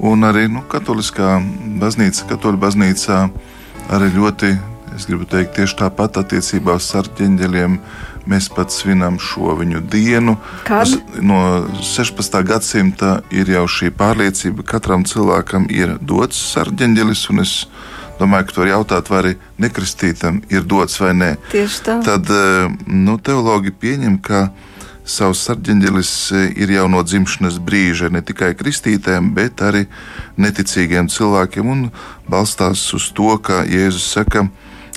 Un arī nu, katoliskā baznīca, katoļu baznīcā arī ļoti, es gribu teikt, tieši tāpat attiecībā uz sarķeņģeļiem. Mēs pat svinam šo viņu dienu. Kad? No 16. gadsimta ir jau šī pārliecība, ka katram cilvēkam ir dots sarģeņģelis, un es domāju, ka to var jautāt, vai arī nekristītam ir dots vai nē. Tieši tā. Tad eh, nu, teologi pieņem, ka savs sarģeņģelis eh, ir jau no dzimšanas brīža ne tikai kristītēm, bet arī neticīgiem cilvēkiem un balstās uz to, ka Jēzus saka,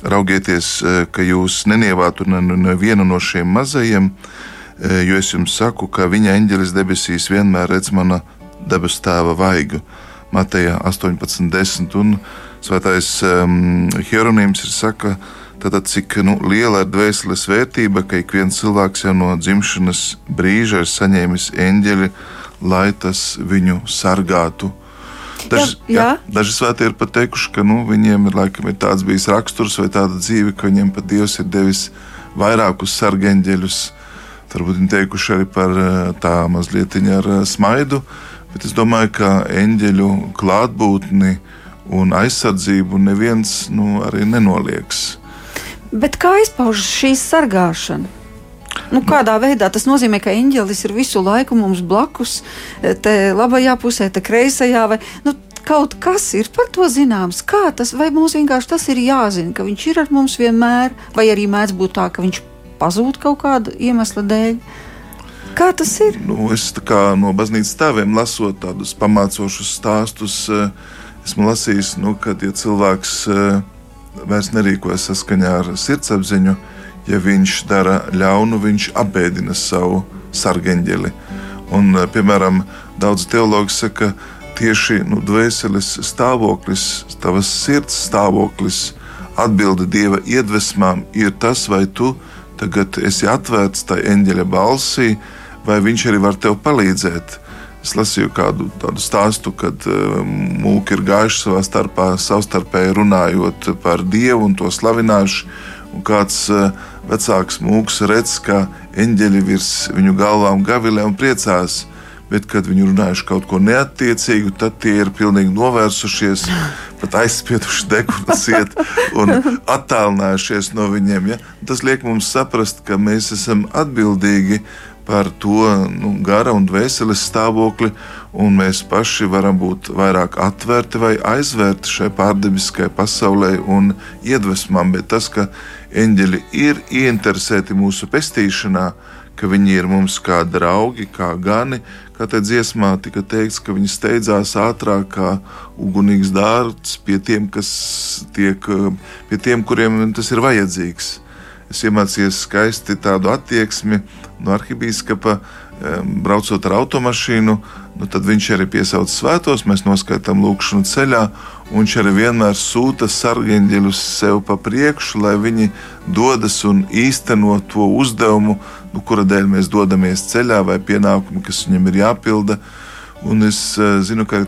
raugieties, eh, ka jūs nenievātu nevienu no šiem mazajiem, jo es jums saku, ka viņa eņģelis debesīs vienmēr redz mana debesu tēva vaigu. Mateja 18.10. un Svētais um, Hieronīms ir saka, tātad, cik nu, liela ir dvēseles vērtība, ka ik viens cilvēks jau no dzimšanas brīža ir saņēmis eņģeli, lai tas viņu sargātu. Daži, Jā, jā. jā, daži svētie ir pat teikuši, ka nu, viņiem ir, laikam, ir tāds bijis raksturs vai tāda dzīve, ka viņiem pat Dievs ir devis vairākus sargeņģeļus. Varbūt viņi teikuši arī par eh, tā mazliet ar eh, smaidu, bet es domāju, ka eņģeļu klātbūtni un aizsardzību neviens nu, arī nenoliedz. Bet kā izpaužas šī sargāšana? Nu, kādā veidā tas nozīmē, ka eņģelis ir visu laiku mums blakus, te labajā pusē, te kreisajā, vai nu, kaut kas ir par to zināms? Kā tas, vai mums vienkārši tas ir jāzina, ka viņš ir ar mums vienmēr, vai arī mēdz būt tā, ka viņš pazūd kaut kāda iemesla dēļ? Kā tas ir? Nu, es kā, no baznīcas tēviem lasot tādus pamācošus stāstus, eh, esmu lasījis, nu, ka ja cilvēks eh, vairs nerīkojas saskaņā ar sirdsapziņu, ja viņš dara ļaunu, viņš apbēdina savu sargeņģeli. Un, eh, piemēram, daudz teologi saka, ka tieši nu, dvēseles stāvoklis, tavas sirds stāvoklis, atbilde dieva iedvesmām ir tas, vai tu tagad esi atvērts tai eņģeļa balsī, vai viņš arī var tev palīdzēt. Es lasīju kādu tādu stāstu, kad uh, mūki ir gājuši savā starpā, savstarpēji runājot par dievu un to slavinājuši. Un kāds uh, vecāks mūks redz, ka eņģeļi virs viņu galvām gavilē un priecās. Bet, kad viņi runājuši kaut ko neatiecīgu, tad tie ir pilnīgi novērsušies, pat aizspieduši degunas iet un attālinājušies no viņiem. Ja? Tas liek mums saprast, ka mēs esam atbildīgi par to nu, gara un dvēseles stāvokli, un mēs paši varam būt vairāk atvērti vai aizvērti šai pārdabiskajai pasaulē un iedvesmām. Bet tas, ka eņģeļi ir ieinteresēti mūsu pestīšanā, ka viņi ir mums kā draugi, kā gani, kā te dziesmā tika teikts, ka viņi steidzās ātrāk kā ugunīgs dārts pie tiem, tiek, pie tiem, kuriem tas ir vajadzīgs. Es iemācījos skaisti tādu attieksmi no arhibīskapa, braucot ar automašīnu. Nu, tad viņš arī piesauc svētos, mēs noskaitām lūkšanu ceļā, un viņš arī vienmēr sūta sargeņģeļus sev pa priekšu, lai viņi dodas un īsteno to uzdevumu, nu, kura dēļ mēs dodamies ceļā, vai pienākumu, kas viņam ir jāpilda. Un es uh, zinu, ka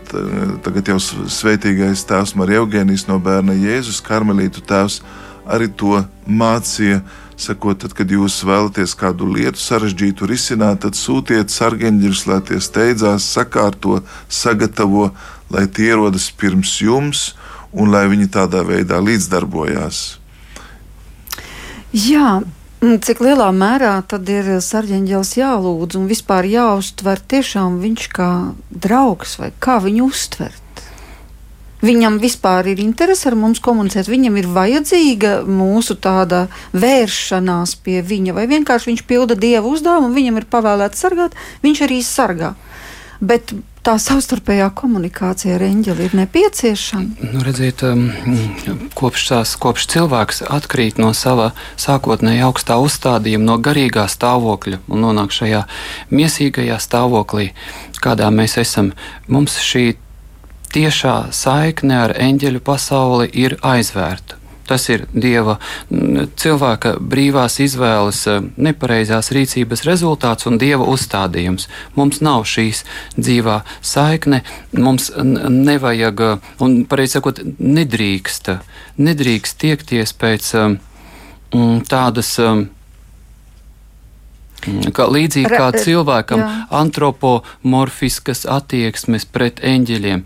tagad jau svētīgais tēvs Marija Eugēnijas no bērna Jēzus, Karmelītu tēvs, arī to mācīja sakot, tad, kad jūs vēlaties kādu lietu sarežģītu risināt, tad sūtiet sargeņģeļus, lai tie steidzās, sakārto, sagatavo, lai tie ierodas pirms jums un lai viņi tādā veidā līdzdarbojās. Jā, cik lielā mērā tad ir sargeņģelis jālūdz un vispār jāuztver tiešām viņš kā draugs vai kā viņu uztvert? Viņam vispār ir interese ar mums komunicēt, viņam ir vajadzīga mūsu tāda vēršanās pie viņa, vai vienkārši viņš pilda dievu uzdevumu, viņam ir pavēlēts sargāt, viņš arī sargā. Bet tā savstarpējā komunikācija ar eņģeli ir nepieciešama? Nu, redziet, um, kopš, tās, kopš cilvēks atkrīt no sava sākotnēji augstā uzstādījuma, no garīgā stāvokļa un nonāk šajā miesīgajā stāvoklī, kādā mēs esam, mums šī tiešā saikne ar eņģeļu pasauli ir aizvērta. Tas ir dieva cilvēka brīvās izvēles, eh, nepareizās rīcības rezultāts un dieva uzstādījums. Mums nav šīs dzīvā saikne, mums nevajag, eh, un pareizi sakot, nedrīkst, nedrīkst tiekties pēc eh, tādas. Kā, līdzīgi kā cilvēkam, jā. antropomorfiskas attieksmes pret eņģeļiem.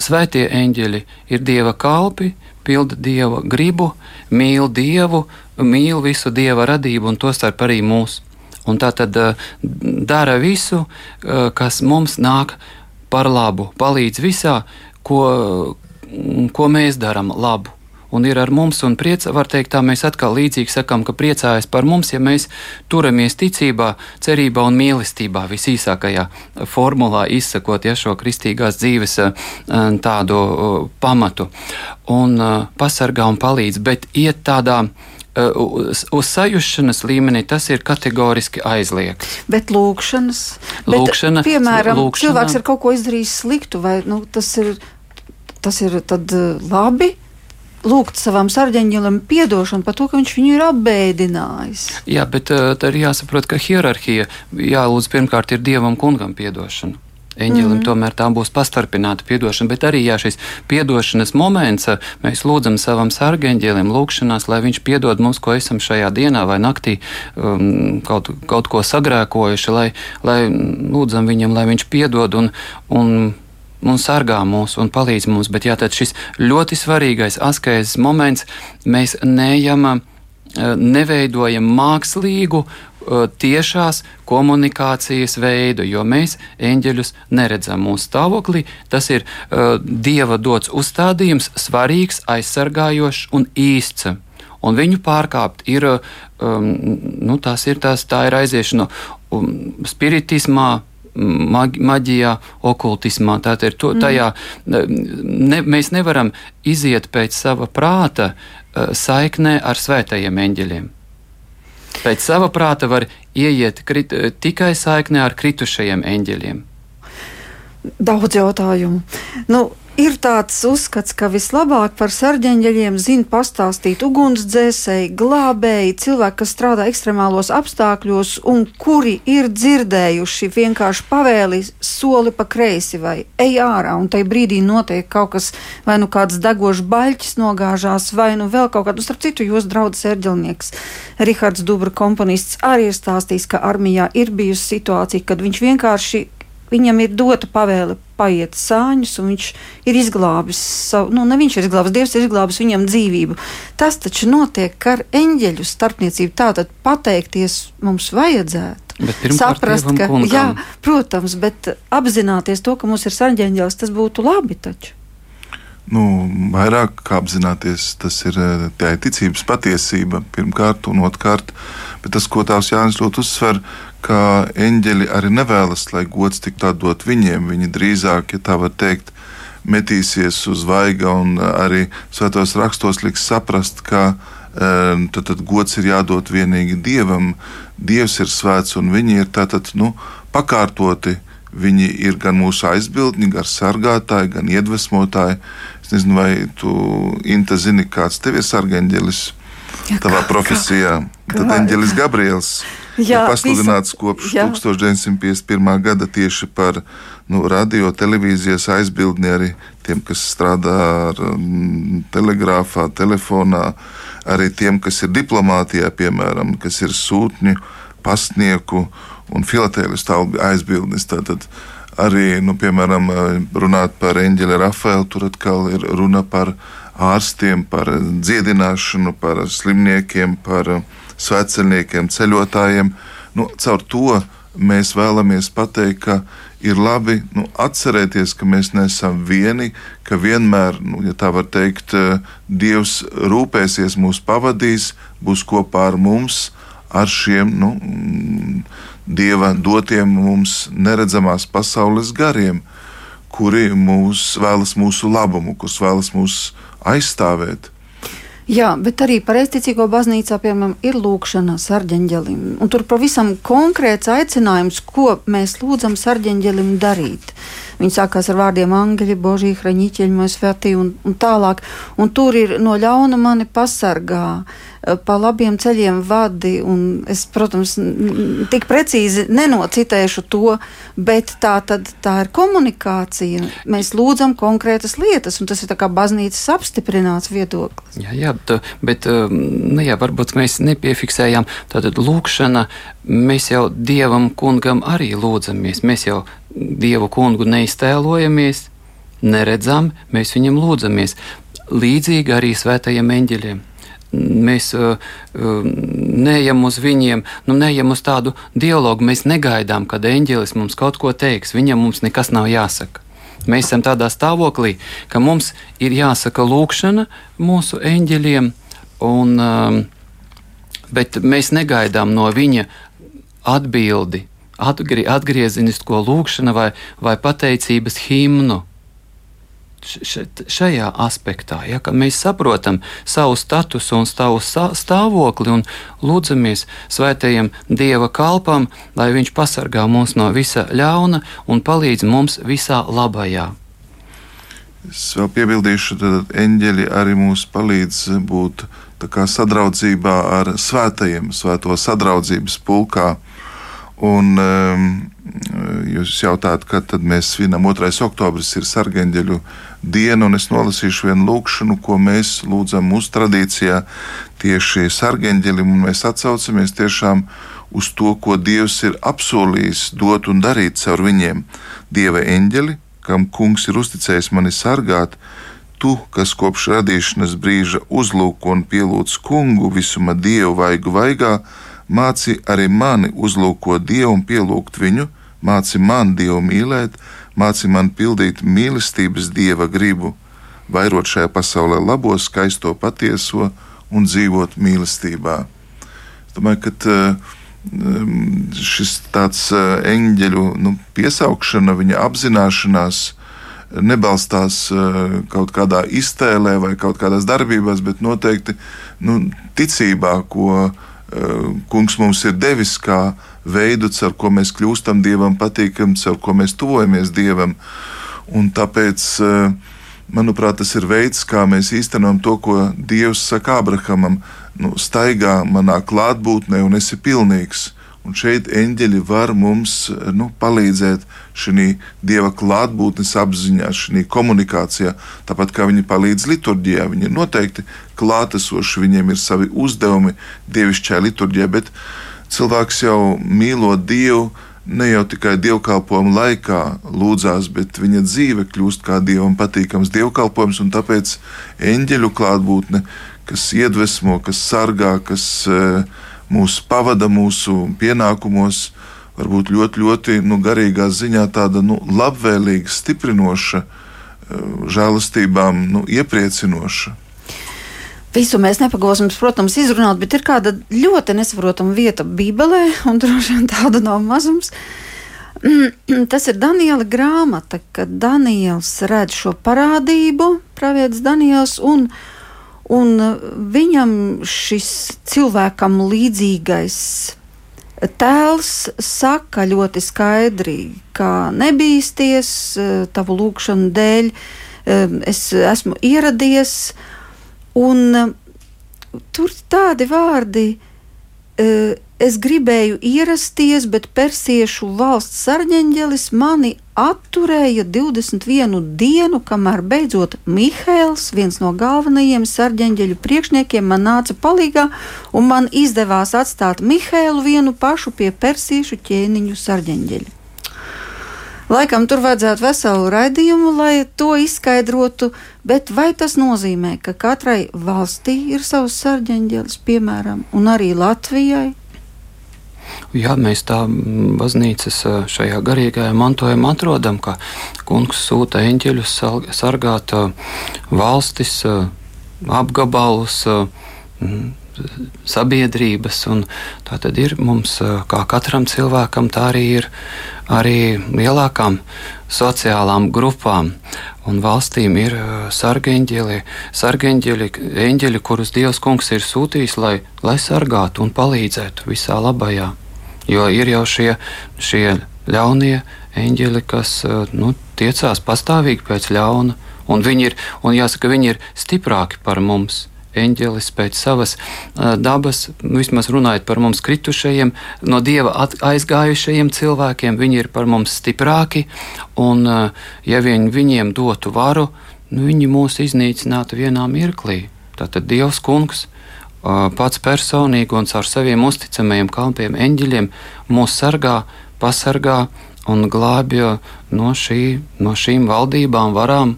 Svētie eņģeļi ir dieva kalpi, pilda dieva gribu, mīl dievu, mīl visu dieva radību un tostarp arī mūs. Un tā tad uh, dara visu, uh, kas mums nāk par labu, palīdz visā, ko, ko mēs darām labu un ir ar mums, un priecā, var teikt, tā mēs atkal līdzīgi sakām, ka priecājas par mums, ja mēs turamies ticībā, cerībā un mīlestībā, visīsākajā formulā izsakot ja, šo kristīgās dzīves eh, tādu eh, pamatu, un eh, pasargā un palīdz, bet iet tādā uz, uz sajūšanas līmenī tas ir kategoriski aizliegts. Bet lūkšanas, lūkšana, bet, piemēram, lūkšana, cilvēks ir kaut ko izdarījis sliktu, vai nu, tas ir, tas ir tad labi? Lūgt savam sarģeņģelim atdošanu par to, ka viņš viņu ir apbēdinājis. Jā, bet uh, tā ir jāsaprot, ka hierarhija jālūdz pirmkārt ir dievam kungam atdošanu. Eņģelim mm -hmm. tomēr tā būs pastarpināta atdošana, bet arī jā, šis atdošanas moments uh, mēs lūdzam savam sargeņģelim, lūgšanās, lai viņš piedod mums, ko esam šajā dienā vai naktī um, kaut, kaut ko sagrēkojuši, lai, lai lūdzam viņam, lai viņš piedod un, un un sargā mūs un palīdz mums. Bet jā, šis ļoti svarīgais askēzes moments mēs neejam, eh, neveidojam mākslīgu eh, tiešās komunikācijas veidu, jo mēs eņģeļus neredzam mūsu stāvoklī. Tas ir uh, Dieva dots uzstādījums, svarīgs, aizsargājošs un īsts. Un viņu pārkāpt ir, um, nu, tas ir tās, tā ir aiziešana um, spiritismā, maģijā, okultismā. Tātad to, mm. tajā ne, mēs nevaram iziet pēc sava prāta uh, saiknē ar svētajiem eņģeļiem. Pēc sava prāta var ieiet krit, tikai saiknē ar kritušajiem eņģeļiem. Daudz jautājumu. Nu, Ir tāds uzskats, ka vislabāk par sarģeņģeļiem zina pastāstīt ugunsdzēsēji, glābēji, cilvēki, kas strādā ekstremālos apstākļos un kuri ir dzirdējuši vienkārši pavēli soli pa kreisi vai ej ārā, un tajā brīdī notiek kaut kas, vai nu kāds degošs baļķis nogāžās, vai nu vēl kaut kādu, starp citu, jūs draudzes ērģelnieks Rihards Dubra komponists arī ir stāstījis, ka armijā ir bijusi situācija, kad viņš vienkārši viņam ir dota pavēle paiet sāņus, un viņš ir izglābis savu, nu, ne viņš ir izglābis, Dievs ir izglābis viņam dzīvību. Tas taču notiek ar eņģeļu starpniecību. Tātad pateikties mums vajadzētu. Saprast, ka, kungam. jā, protams, bet apzināties to, ka mums ir sarģeņģēlis, tas būtu labi taču. Nu, vairāk kā apzināties, tas ir tā ir ticības patiesība pirmkārt, un otrkārt, bet tas, ko tās Jānis ļoti uzsver, ka eņģeļi arī nevēlas, lai gods tiktu atdot viņiem. Viņi drīzāk, ja tā var teikt, metīsies uz vaiga un arī svētos rakstos liks saprast, ka tad, tad gods ir jādod vienīgi dievam. Dievs ir svēts un viņi ir tātad nu, pakārtoti. Viņi ir gan mūsu aizbildņi, gan sargātāji, gan iedvesmotāji. Es nezinu, vai tu, Inta, zini, kāds tev ir sargeņģelis ja, tavā kā, profesijā. Kā, Tad eņģelis Gabriels jā, ir pasludināts visu, kopš jā. 1951. gada tieši par nu, radio, televīzijas aizbildni arī tiem, kas strādā ar um, telegrāfā, telefonā, arī tiem, kas ir diplomātijā, piemēram, kas ir sūtņu, pastnieku un filatēlistu aizbildnis. Tātad arī, nu, piemēram, runāt par eņģeli Rafaelu, tur atkal ir runa par ārstiem, par dziedināšanu, par slimniekiem, par svētceļniekiem, ceļotājiem. Nu, caur to mēs vēlamies pateikt, ka ir labi nu, atcerēties, ka mēs neesam vieni, ka vienmēr, nu, ja tā var teikt, Dievs rūpēsies, mūs pavadīs, būs kopā ar mums, ar šiem nu, Dieva dotiem mums neredzamās pasaules gariem, kuri mūs vēlas mūsu labumu, kurus vēlas mūs aizstāvēt. Jā, bet arī pareizticīgo baznīcā, piemēram, ir lūkšana sarģeņģelim. Un tur pavisam konkrēts aicinājums, ko mēs lūdzam sarģeņģelim darīt. Viņi sākās ar vārdiem angļi, božī, hraņķieļi, mēs svētī un, un tālāk. Un tur ir no ļauna mani pasargā pa labiem ceļiem vadi. Es, protams, tik precīzi nenocitēšu to, bet tā, tad, tā ir komunikācija. Mēs lūdzam konkrētas lietas, un tas ir kā baznīcas apstiprināts viedoklis. Jā, jā bet, bet nu, jā, varbūt mēs nepiefiksējām tādu lūkšanu. Mēs jau Dievam kungam arī lūdzamies. Mēs jau Dievu kungu neiztēlojamies, neredzam, mēs viņam lūdzamies. Līdzīgi arī svētajiem eņģeļiem mēs uh, uh, neejam uz viņiem, nu, neejam uz tādu dialogu. Mēs negaidām, kad eņģelis mums kaut ko teiks. Viņam mums nekas nav jāsaka. Mēs esam tādā stāvoklī, ka mums ir jāsaka lūkšana mūsu eņģeļiem, un, um, bet mēs negaidām no viņa atbildi, atgri, atgriezenisko lūkšanu vai, vai pateicības himnu šajā aspektā, ja, mēs saprotam savu statusu un savu stāvokli un lūdzamies svētajam Dieva kalpam, lai Viņš pasargā mūs no visa ļauna un palīdz mums visā labajā. Es vēl piebildīšu, ka eņģeļi arī mums palīdz būt sadraudzībā ar svētajiem, svēto sadraudzības pulkā. Un, um, jūs jautājat, kad mēs svinam 2. oktobris, ir sargeņģeļu diena, un es nolasīšu vienu lūkšanu, ko mēs lūdzam mūsu tradīcijā tieši sargeņģelim, un mēs atsaucamies tiešām uz to, ko Dievs ir apsolījis dot un darīt caur viņiem. Dieva eņģeli, kam kungs ir uzticējis mani sargāt, tu, kas kopš radīšanas brīža uzlūko un pielūdz kungu visuma dievu vaigu vaigā, māci arī mani uzlūkot Dievu un pielūgt viņu, māci man Dievu mīlēt, māci man pildīt mīlestības Dieva gribu, vairot šajā pasaulē labo, skaisto, patieso un dzīvot mīlestībā. Es domāju, ka um, šis tāds uh, eņģeļu nu, piesaukšana, viņa apzināšanās nebalstās uh, kaut kādā iztēlē vai kaut kādās darbībās, bet noteikti nu, ticībā, ko Eh, kungs mums ir devis kā veidu, ar ko mēs kļūstam dievam patīkami, ar ko mēs tuvojamies dievam. Un tāpēc, eh, manuprāt, tas ir veids, kā mēs īstenojam to, ko Dievs saka Abrahamam: nu, staigā manā klātbūtnē un esi pilnīgs. Un šeit eņģeļi var mums nu, palīdzēt šī dieva klātbūtnes apziņā, šī komunikācijā. Tāpat kā viņi palīdz liturģijā, viņi ir noteikti klātesoši, viņiem ir savi uzdevumi dievišķajā liturģijā, bet cilvēks jau mīlot Dievu. Ne jau tikai dievkalpojuma laikā lūdzās, bet viņa dzīve kļūst kā dievam patīkams dievkalpojums, un tāpēc eņģeļu klātbūtne, kas iedvesmo, kas sargā, kas uh, mūs pavada mūsu pienākumos, varbūt ļoti, ļoti nu, garīgā ziņā tāda nu, labvēlīga, stiprinoša, eh, žēlastībām nu, iepriecinoša. Visu mēs nepagūsim, protams, izrunāt, bet ir kāda ļoti nesaprotama vieta Bībelē, un droši vien tāda nav mazums. Tas ir Daniela grāmata, kad Daniels redz šo parādību, pravietis Daniels, un viņa Un uh, viņam šis cilvēkam līdzīgais tēls saka ļoti skaidri, ka nebīsties uh, tavu lūgšanu dēļ, um, es esmu ieradies, un tur tādi vārdi es gribēju ierasties, bet persiešu valsts sarģeņģelis mani atturēja 21 dienu, kamēr beidzot Mihails, viens no galvenajiem sarģeņģeļu priekšniekiem, man nāca palīgā, un man izdevās atstāt Mihailu vienu pašu pie persiešu ķēniņu sarģeņģeļa. Laikam tur vajadzētu veselu raidījumu, lai to izskaidrotu, bet vai tas nozīmē, ka katrai valstī ir savs sarģeņģelis, piemēram, un arī Latvijai? Jā, mēs tā baznīcas šajā garīgajā mantojumā atrodam, ka kungs sūta eņģeļus sargāt valstis, apgabalus, sabiedrības. Tā tad ir mums, kā katram cilvēkam, tā arī ir arī lielākām sociālām grupām. Un valstīm ir sargeņģeļi, sargeņģeļi, eņģeļi, kurus Dievs kungs ir sūtījis, lai, lai sargātu un palīdzētu visā labajā. Jo ir jau šie, šie ļaunie eņģeļi, kas nu, tiecās pastāvīgi pēc ļauna, un viņi ir, un jāsaka, viņi ir stiprāki par mums eņģelis pēc savas uh, dabas, vismaz runājot par mums kritušajiem, no dieva aizgājušajiem cilvēkiem, viņi ir par mums stiprāki, un uh, ja viņi viņiem dotu varu, nu, viņi mūs iznīcinātu vienā mirklī. Tātad Dievs kungs uh, pats personīgi un caur saviem uzticamajiem kalpiem eņģeļiem mūs sargā, pasargā un glābj no, šī, no šīm valdībām, varām,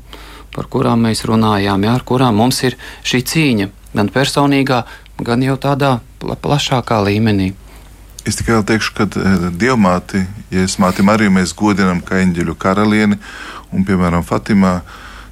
par kurām mēs runājām, jā, ar kurām mums ir šī cīņa, gan personīgā, gan jau tādā pla plašākā līmenī. Es tikai teikšu, ka eh, Dievmāti, ja es māti Mariju, mēs godinam kā eņģeļu karalieni, un, piemēram, Fatimā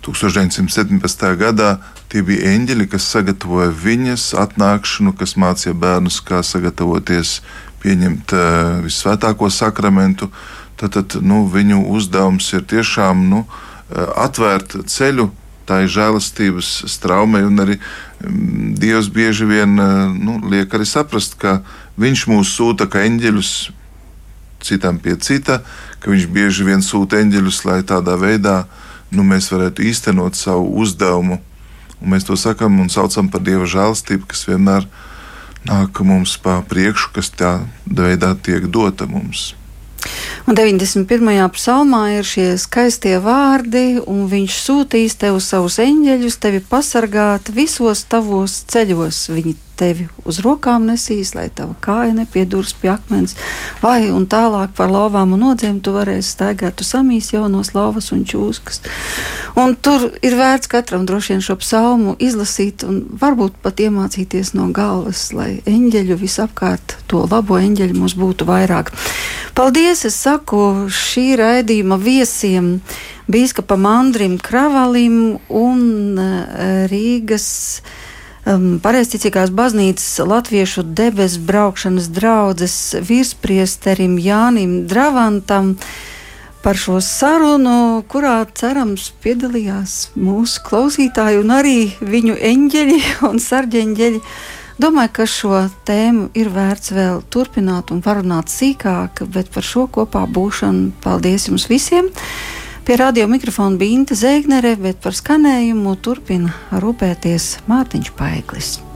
1917. gadā tie bija eņģeļi, kas sagatavoja viņas atnākšanu, kas mācīja bērnus, kā sagatavoties pieņemt uh, visvētāko sakramentu. Tad, tad nu, viņu uzdevums ir tiešām nu, uh, atvērt ceļu tai žēlastības straumei, un arī mm, Dievs bieži vien eh, nu, liek arī saprast, ka Viņš mūs sūta kā eņģeļus citam pie cita, ka Viņš bieži vien sūta eņģeļus, lai tādā veidā nu, mēs varētu īstenot savu uzdevumu. Un mēs to sakām un saucam par Dieva žēlastību, kas vienmēr nāk mums pa priekšu, kas tā veidā tiek dota mums. Un 91. psalmā ir šie skaistie vārdi, un viņš sūtīs tev savus eņģeļus, tevi pasargāt visos tavos ceļos. Viņi tevi uz rokām nesīs, lai tava kāja nepieduras pie akmens, vai un tālāk par lauvām un nodzēm tu varēsi staigāt, tu samīs jaunos lauvas un čūskas. Un tur ir vērts katram droši vien šo psalmu izlasīt un varbūt pat iemācīties no galvas, lai eņģeļu visapkārt to labo eņģeļu mums būtu vairāk. Paldies, es saku šī raidījuma viesiem, bīskapam Andrim Kravalim un eh, Rīgas um, Pareizticīgās baznīcas latviešu debesu braukšanas draudzes virspriesterim Jānim Dravantam par šo sarunu, kurā cerams piedalījās mūsu klausītāji un arī viņu eņģeļi un sarģeņģeļi. Domāju, ka šo tēmu ir vērts vēl turpināt un parunāt sīkāk, bet par šo kopā būšanu paldies jums visiem! Pie radio mikrofona bija Inte Zēgnere, bet par skanējumu turpina rūpēties Mārtiņš Paiglis.